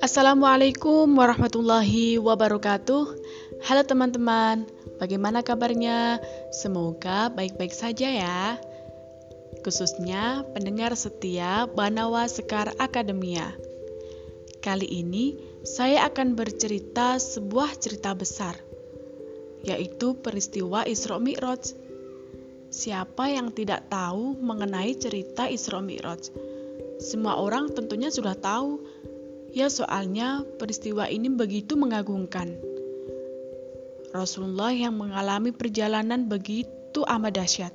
Assalamualaikum warahmatullahi wabarakatuh. Halo teman-teman, bagaimana kabarnya? Semoga baik-baik saja ya. Khususnya pendengar setia Banawa Sekar Akademia. Kali ini saya akan bercerita sebuah cerita besar, yaitu peristiwa Isra Mi'raj. Siapa yang tidak tahu mengenai cerita Isra Mi'raj? Semua orang tentunya sudah tahu Ya soalnya peristiwa ini begitu mengagumkan. Rasulullah yang mengalami perjalanan begitu amat dahsyat.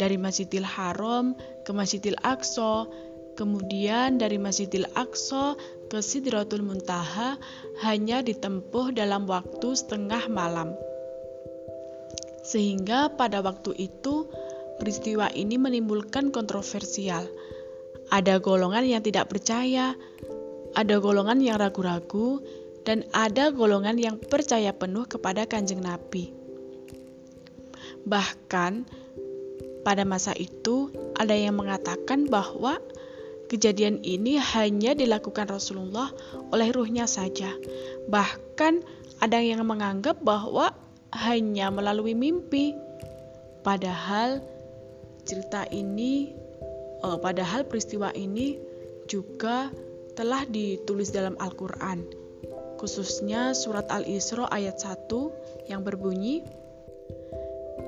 Dari Masjidil Haram ke Masjidil Aqsa, kemudian dari Masjidil Aqsa ke Sidratul Muntaha hanya ditempuh dalam waktu setengah malam. Sehingga pada waktu itu peristiwa ini menimbulkan kontroversial. Ada golongan yang tidak percaya, ada golongan yang ragu-ragu, dan ada golongan yang percaya penuh kepada Kanjeng Nabi. Bahkan pada masa itu ada yang mengatakan bahwa kejadian ini hanya dilakukan Rasulullah oleh ruhnya saja. Bahkan ada yang menganggap bahwa hanya melalui mimpi. Padahal cerita ini, oh, padahal peristiwa ini juga telah ditulis dalam Al-Quran, khususnya surat Al-Isra ayat 1 yang berbunyi,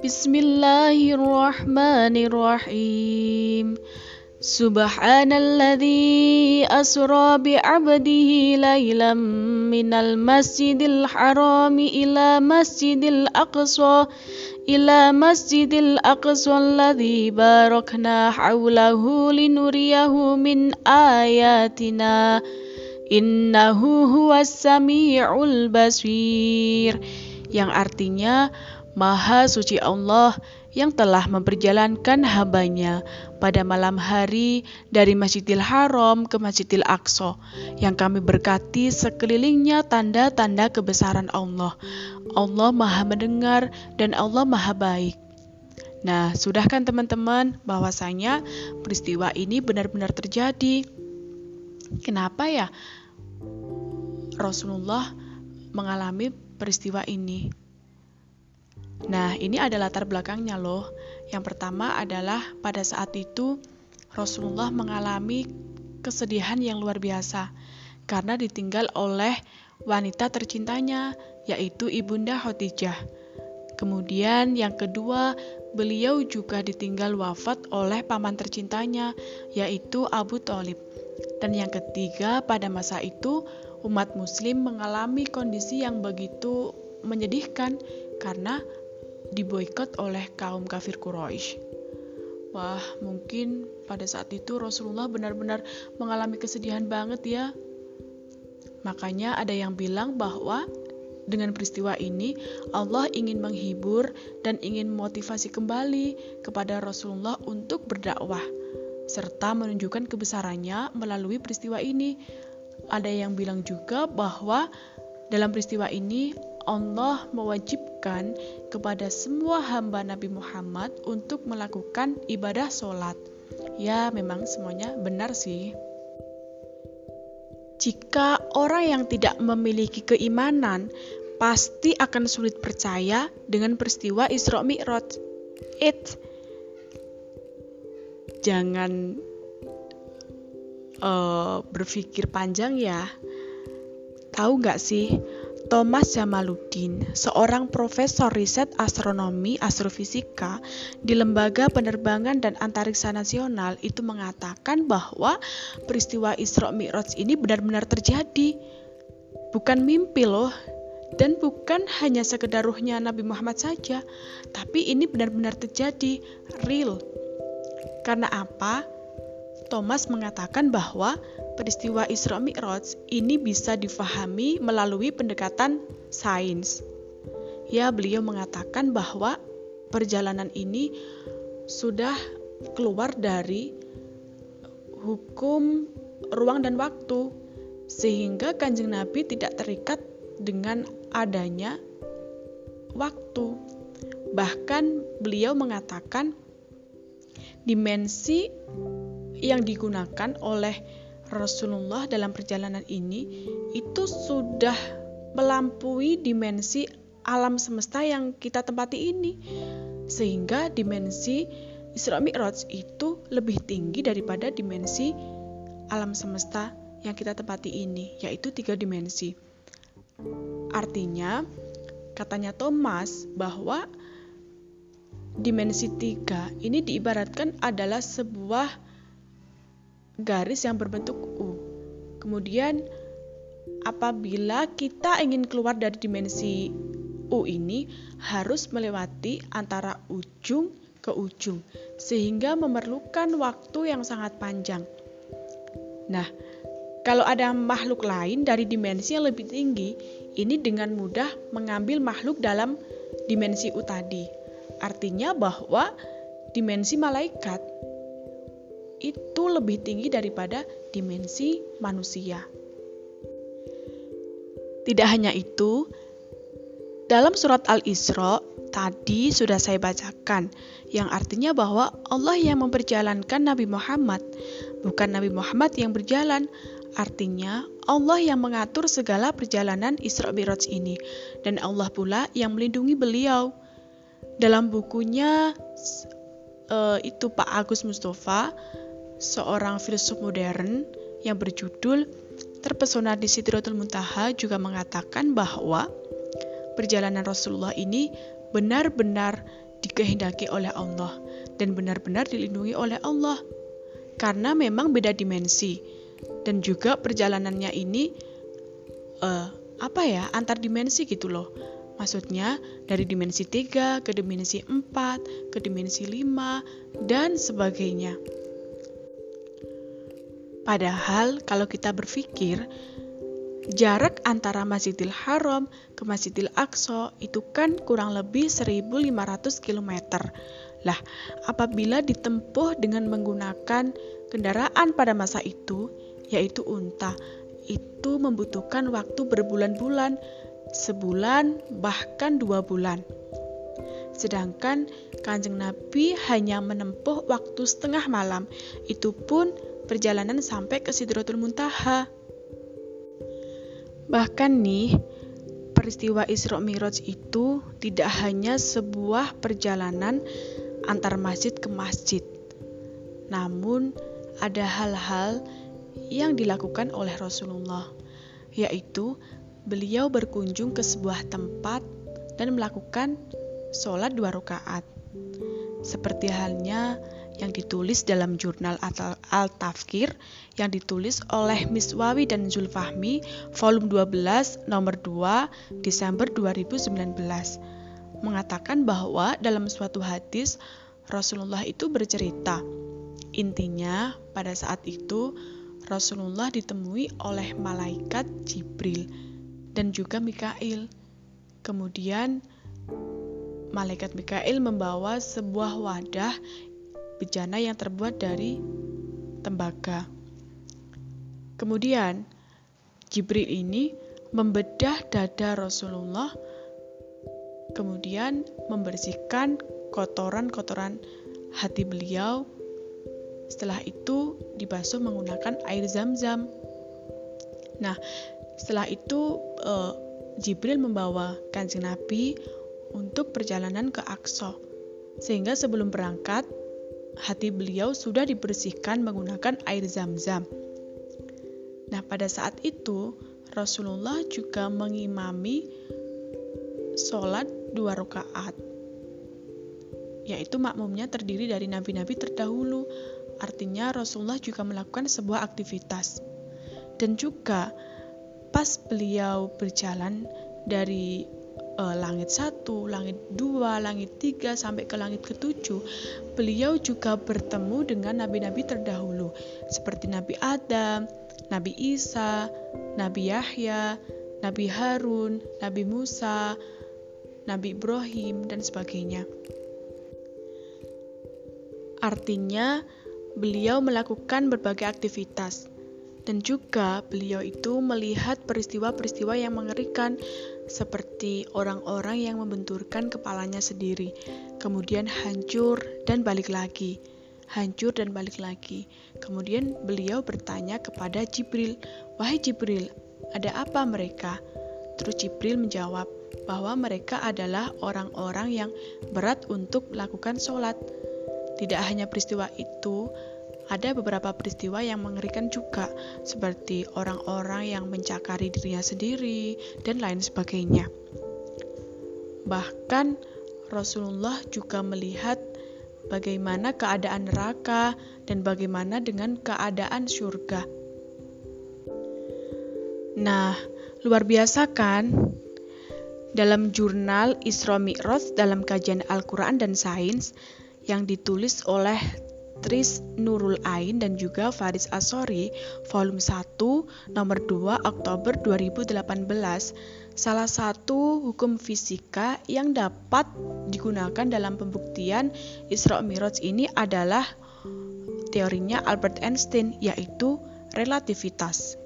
Bismillahirrahmanirrahim. Subhanalladzi asra bi 'abdihi lailam minal masjidil Haram ila masjidil aqsa ila masjidil aqsa alladzi barakna hawlahu linuriyahu min ayatina. Innahu huwas samiul basir. Yang artinya maha suci Allah yang telah memperjalankan hambanya pada malam hari dari Masjidil Haram ke Masjidil Aqsa yang kami berkati sekelilingnya tanda-tanda kebesaran Allah. Allah maha mendengar dan Allah maha baik. Nah, sudah kan teman-teman bahwasanya peristiwa ini benar-benar terjadi. Kenapa ya Rasulullah mengalami peristiwa ini? Nah, ini adalah latar belakangnya loh. Yang pertama adalah pada saat itu Rasulullah mengalami kesedihan yang luar biasa karena ditinggal oleh wanita tercintanya yaitu Ibunda Khadijah. Kemudian yang kedua, beliau juga ditinggal wafat oleh paman tercintanya yaitu Abu Talib. Dan yang ketiga, pada masa itu umat muslim mengalami kondisi yang begitu menyedihkan karena diboikot oleh kaum kafir Quraisy. Wah, mungkin pada saat itu Rasulullah benar-benar mengalami kesedihan banget ya. Makanya ada yang bilang bahwa dengan peristiwa ini Allah ingin menghibur dan ingin motivasi kembali kepada Rasulullah untuk berdakwah serta menunjukkan kebesarannya melalui peristiwa ini. Ada yang bilang juga bahwa dalam peristiwa ini Allah mewajibkan kepada semua hamba Nabi Muhammad untuk melakukan ibadah sholat. Ya, memang semuanya benar sih. Jika orang yang tidak memiliki keimanan, pasti akan sulit percaya dengan peristiwa Isra Mi'raj. It jangan uh, berpikir panjang ya. Tahu nggak sih Thomas Jamaluddin, seorang profesor riset astronomi astrofisika di Lembaga Penerbangan dan Antariksa Nasional itu mengatakan bahwa peristiwa Isra Mi'raj ini benar-benar terjadi. Bukan mimpi loh, dan bukan hanya sekedar ruhnya Nabi Muhammad saja, tapi ini benar-benar terjadi, real. Karena apa? Thomas mengatakan bahwa peristiwa Isra Mi'raj ini bisa difahami melalui pendekatan sains. Ya, beliau mengatakan bahwa perjalanan ini sudah keluar dari hukum ruang dan waktu sehingga Kanjeng Nabi tidak terikat dengan adanya waktu. Bahkan beliau mengatakan Dimensi yang digunakan oleh Rasulullah dalam perjalanan ini itu sudah melampaui dimensi alam semesta yang kita tempati ini. Sehingga dimensi Isra Mi'raj itu lebih tinggi daripada dimensi alam semesta yang kita tempati ini, yaitu tiga dimensi. Artinya, katanya Thomas bahwa dimensi tiga ini diibaratkan adalah sebuah garis yang berbentuk U. Kemudian apabila kita ingin keluar dari dimensi U ini harus melewati antara ujung ke ujung sehingga memerlukan waktu yang sangat panjang. Nah, kalau ada makhluk lain dari dimensi yang lebih tinggi, ini dengan mudah mengambil makhluk dalam dimensi U tadi. Artinya bahwa dimensi malaikat itu lebih tinggi daripada dimensi manusia. Tidak hanya itu, dalam surat Al-Isra tadi sudah saya bacakan, yang artinya bahwa Allah yang memperjalankan Nabi Muhammad, bukan Nabi Muhammad yang berjalan. Artinya, Allah yang mengatur segala perjalanan Isra Mi'raj ini, dan Allah pula yang melindungi beliau. Dalam bukunya uh, itu Pak Agus Mustafa, seorang filsuf modern yang berjudul Terpesona di Sidratul Muntaha juga mengatakan bahwa perjalanan Rasulullah ini benar-benar dikehendaki oleh Allah dan benar-benar dilindungi oleh Allah. Karena memang beda dimensi dan juga perjalanannya ini uh, apa ya antar dimensi gitu loh Maksudnya dari dimensi 3 ke dimensi 4 ke dimensi 5 dan sebagainya. Padahal kalau kita berpikir jarak antara Masjidil Haram ke Masjidil Aqsa itu kan kurang lebih 1500 km. Lah, apabila ditempuh dengan menggunakan kendaraan pada masa itu, yaitu unta, itu membutuhkan waktu berbulan-bulan sebulan, bahkan dua bulan. Sedangkan Kanjeng Nabi hanya menempuh waktu setengah malam, itu pun perjalanan sampai ke Sidratul Muntaha. Bahkan nih, peristiwa Isra Miraj itu tidak hanya sebuah perjalanan antar masjid ke masjid. Namun ada hal-hal yang dilakukan oleh Rasulullah, yaitu beliau berkunjung ke sebuah tempat dan melakukan sholat dua rakaat. Seperti halnya yang ditulis dalam jurnal Al-Tafkir yang ditulis oleh Miswawi dan Zulfahmi volume 12 nomor 2 Desember 2019 mengatakan bahwa dalam suatu hadis Rasulullah itu bercerita intinya pada saat itu Rasulullah ditemui oleh malaikat Jibril dan juga Mikail. Kemudian malaikat Mikail membawa sebuah wadah bejana yang terbuat dari tembaga. Kemudian Jibril ini membedah dada Rasulullah, kemudian membersihkan kotoran-kotoran hati beliau. Setelah itu dibasuh menggunakan air zam-zam. Nah, setelah itu uh, Jibril membawa Kanjeng Nabi untuk perjalanan ke Aqsa. Sehingga sebelum berangkat, hati beliau sudah dibersihkan menggunakan air zam-zam. Nah, pada saat itu Rasulullah juga mengimami sholat dua rakaat, yaitu makmumnya terdiri dari nabi-nabi terdahulu. Artinya Rasulullah juga melakukan sebuah aktivitas. Dan juga pas beliau berjalan dari uh, langit satu, langit dua, langit tiga sampai ke langit ketujuh, beliau juga bertemu dengan nabi-nabi terdahulu seperti Nabi Adam, Nabi Isa, Nabi Yahya, Nabi Harun, Nabi Musa, Nabi Ibrahim dan sebagainya. Artinya, beliau melakukan berbagai aktivitas dan juga beliau itu melihat peristiwa-peristiwa yang mengerikan seperti orang-orang yang membenturkan kepalanya sendiri, kemudian hancur dan balik lagi. hancur dan balik lagi. Kemudian beliau bertanya kepada Jibril, "Wahai Jibril, ada apa mereka?" Terus Jibril menjawab bahwa mereka adalah orang-orang yang berat untuk melakukan sholat. Tidak hanya peristiwa itu, ada beberapa peristiwa yang mengerikan juga, seperti orang-orang yang mencakari dirinya sendiri dan lain sebagainya. Bahkan Rasulullah juga melihat bagaimana keadaan neraka dan bagaimana dengan keadaan surga. Nah, luar biasa kan? Dalam jurnal Isra Mi'raj dalam kajian Al-Quran dan Sains yang ditulis oleh Tris Nurul Ain dan juga Faris Asori, volume 1, nomor 2, Oktober 2018, salah satu hukum fisika yang dapat digunakan dalam pembuktian Isra Mi'raj ini adalah teorinya Albert Einstein, yaitu relativitas.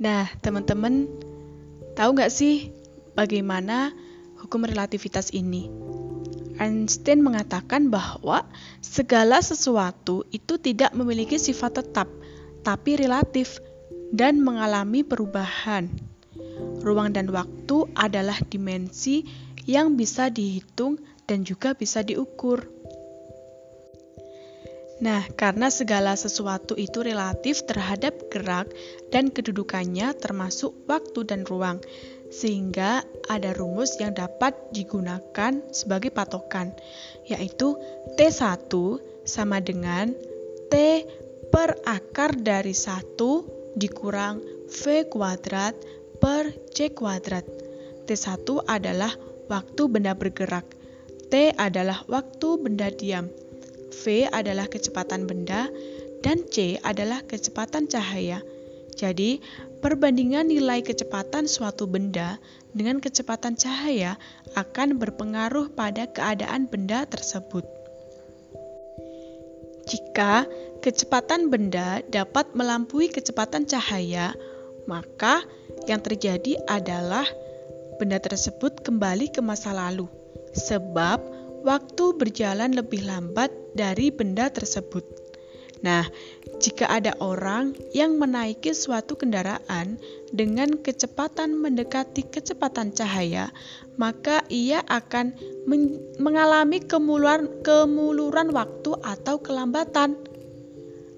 Nah, teman-teman, tahu nggak sih bagaimana hukum relativitas ini? Einstein mengatakan bahwa segala sesuatu itu tidak memiliki sifat tetap, tapi relatif dan mengalami perubahan. Ruang dan waktu adalah dimensi yang bisa dihitung dan juga bisa diukur. Nah, karena segala sesuatu itu relatif terhadap gerak dan kedudukannya termasuk waktu dan ruang, sehingga ada rumus yang dapat digunakan sebagai patokan, yaitu T1 sama dengan T per akar dari 1 dikurang V kuadrat per C kuadrat. T1 adalah waktu benda bergerak, T adalah waktu benda diam, V adalah kecepatan benda, dan C adalah kecepatan cahaya. Jadi, perbandingan nilai kecepatan suatu benda dengan kecepatan cahaya akan berpengaruh pada keadaan benda tersebut. Jika kecepatan benda dapat melampaui kecepatan cahaya, maka yang terjadi adalah benda tersebut kembali ke masa lalu, sebab waktu berjalan lebih lambat dari benda tersebut. Nah, jika ada orang yang menaiki suatu kendaraan dengan kecepatan mendekati kecepatan cahaya, maka ia akan men mengalami kemuluran, kemuluran waktu atau kelambatan.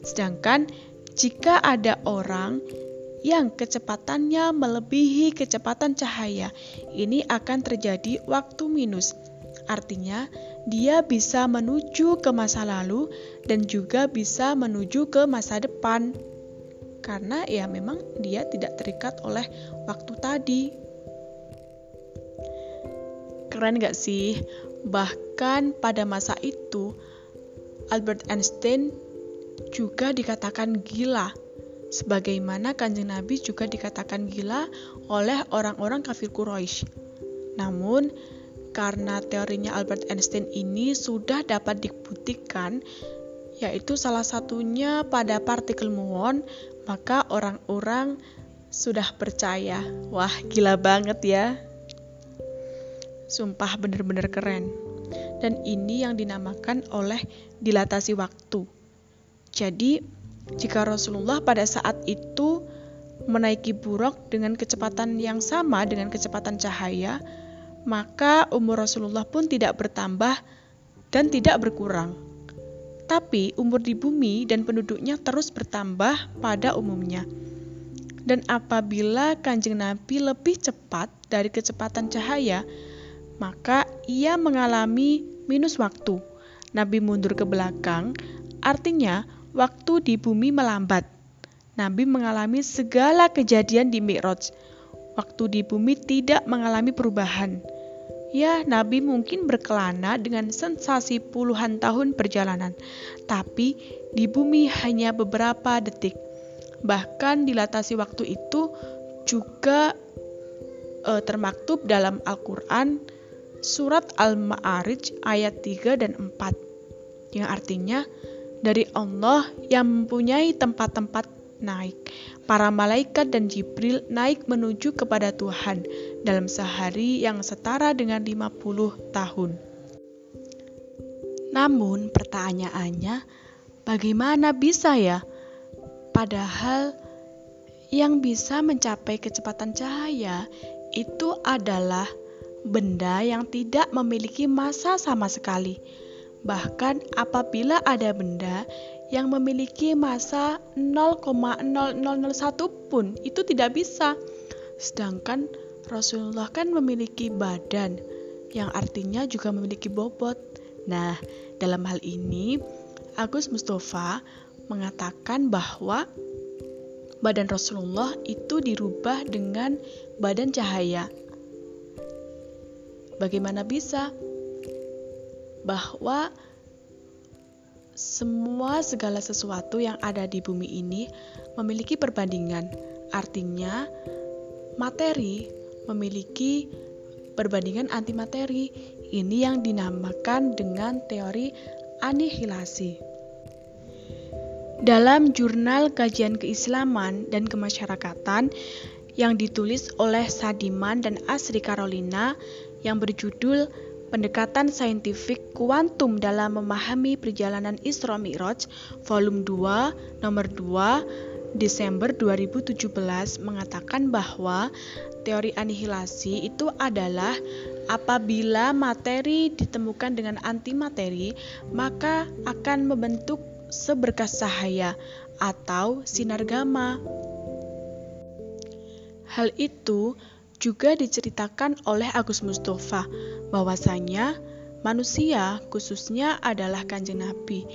Sedangkan jika ada orang yang kecepatannya melebihi kecepatan cahaya, ini akan terjadi waktu minus. Artinya, dia bisa menuju ke masa lalu dan juga bisa menuju ke masa depan. Karena ya memang dia tidak terikat oleh waktu tadi. Keren gak sih? Bahkan pada masa itu, Albert Einstein juga dikatakan gila. Sebagaimana kanjeng Nabi juga dikatakan gila oleh orang-orang kafir Quraisy. Namun, karena teorinya Albert Einstein ini sudah dapat dibuktikan yaitu salah satunya pada partikel muon, maka orang-orang sudah percaya. Wah, gila banget ya. Sumpah bener-bener keren. Dan ini yang dinamakan oleh dilatasi waktu. Jadi, jika Rasulullah pada saat itu menaiki buruk dengan kecepatan yang sama dengan kecepatan cahaya, maka umur Rasulullah pun tidak bertambah dan tidak berkurang. Tapi umur di bumi dan penduduknya terus bertambah pada umumnya. Dan apabila kanjeng Nabi lebih cepat dari kecepatan cahaya, maka ia mengalami minus waktu. Nabi mundur ke belakang, artinya waktu di bumi melambat. Nabi mengalami segala kejadian di Mi'raj. Waktu di bumi tidak mengalami perubahan. Ya, Nabi mungkin berkelana dengan sensasi puluhan tahun perjalanan, tapi di bumi hanya beberapa detik. Bahkan dilatasi waktu itu juga e, termaktub dalam Al-Quran surat Al-Ma'arij ayat 3 dan 4 yang artinya dari Allah yang mempunyai tempat-tempat naik. Para malaikat dan Jibril naik menuju kepada Tuhan dalam sehari yang setara dengan 50 tahun. Namun pertanyaannya, bagaimana bisa ya? Padahal yang bisa mencapai kecepatan cahaya itu adalah benda yang tidak memiliki massa sama sekali. Bahkan apabila ada benda yang memiliki massa 0,0001 pun itu tidak bisa. Sedangkan Rasulullah kan memiliki badan yang artinya juga memiliki bobot. Nah, dalam hal ini Agus Mustafa mengatakan bahwa badan Rasulullah itu dirubah dengan badan cahaya. Bagaimana bisa? Bahwa semua segala sesuatu yang ada di bumi ini memiliki perbandingan. Artinya, materi memiliki perbandingan antimateri. Ini yang dinamakan dengan teori anihilasi. Dalam jurnal kajian keislaman dan kemasyarakatan yang ditulis oleh Sadiman dan Asri Carolina yang berjudul Pendekatan Saintifik Kuantum dalam Memahami Perjalanan Isra Mi'raj, volume 2, nomor 2, Desember 2017 mengatakan bahwa teori anihilasi itu adalah apabila materi ditemukan dengan antimateri, maka akan membentuk seberkas cahaya atau sinar gamma. Hal itu juga diceritakan oleh Agus Mustafa bahwasanya manusia khususnya adalah kanjeng Nabi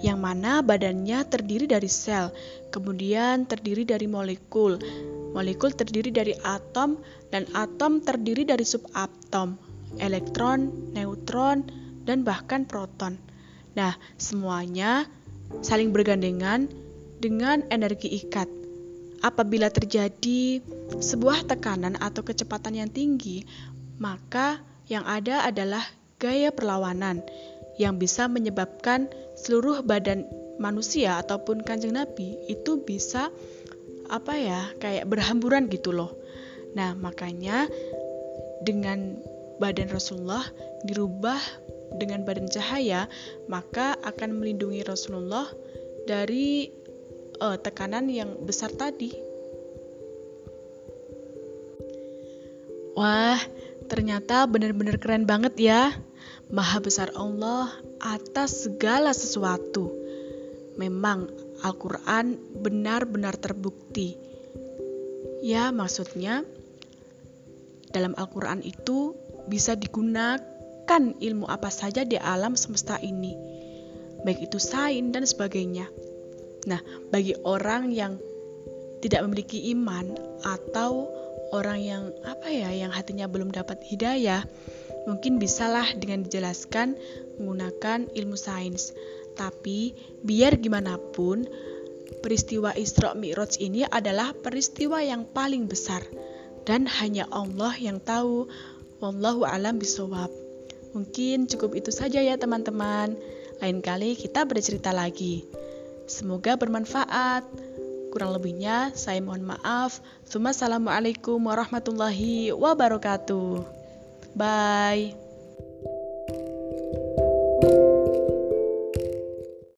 yang mana badannya terdiri dari sel, kemudian terdiri dari molekul. Molekul terdiri dari atom dan atom terdiri dari subatom, elektron, neutron, dan bahkan proton. Nah, semuanya saling bergandengan dengan energi ikat. Apabila terjadi sebuah tekanan atau kecepatan yang tinggi, maka yang ada adalah gaya perlawanan yang bisa menyebabkan seluruh badan manusia ataupun kanjeng Nabi itu bisa apa ya kayak berhamburan gitu loh. Nah makanya dengan badan Rasulullah dirubah dengan badan cahaya, maka akan melindungi Rasulullah dari uh, tekanan yang besar tadi. Wah, ternyata benar-benar keren banget ya. Maha besar Allah atas segala sesuatu. Memang Al-Quran benar-benar terbukti. Ya, maksudnya dalam Al-Quran itu bisa digunakan ilmu apa saja di alam semesta ini, baik itu sains dan sebagainya. Nah, bagi orang yang tidak memiliki iman atau orang yang apa ya, yang hatinya belum dapat hidayah, mungkin bisalah dengan dijelaskan menggunakan ilmu sains. Tapi biar gimana pun, peristiwa Isra Mi'raj ini adalah peristiwa yang paling besar dan hanya Allah yang tahu. Wallahu alam bisawab. Mungkin cukup itu saja ya teman-teman. Lain kali kita bercerita lagi. Semoga bermanfaat. Kurang lebihnya saya mohon maaf. Assalamualaikum warahmatullahi wabarakatuh. Bye.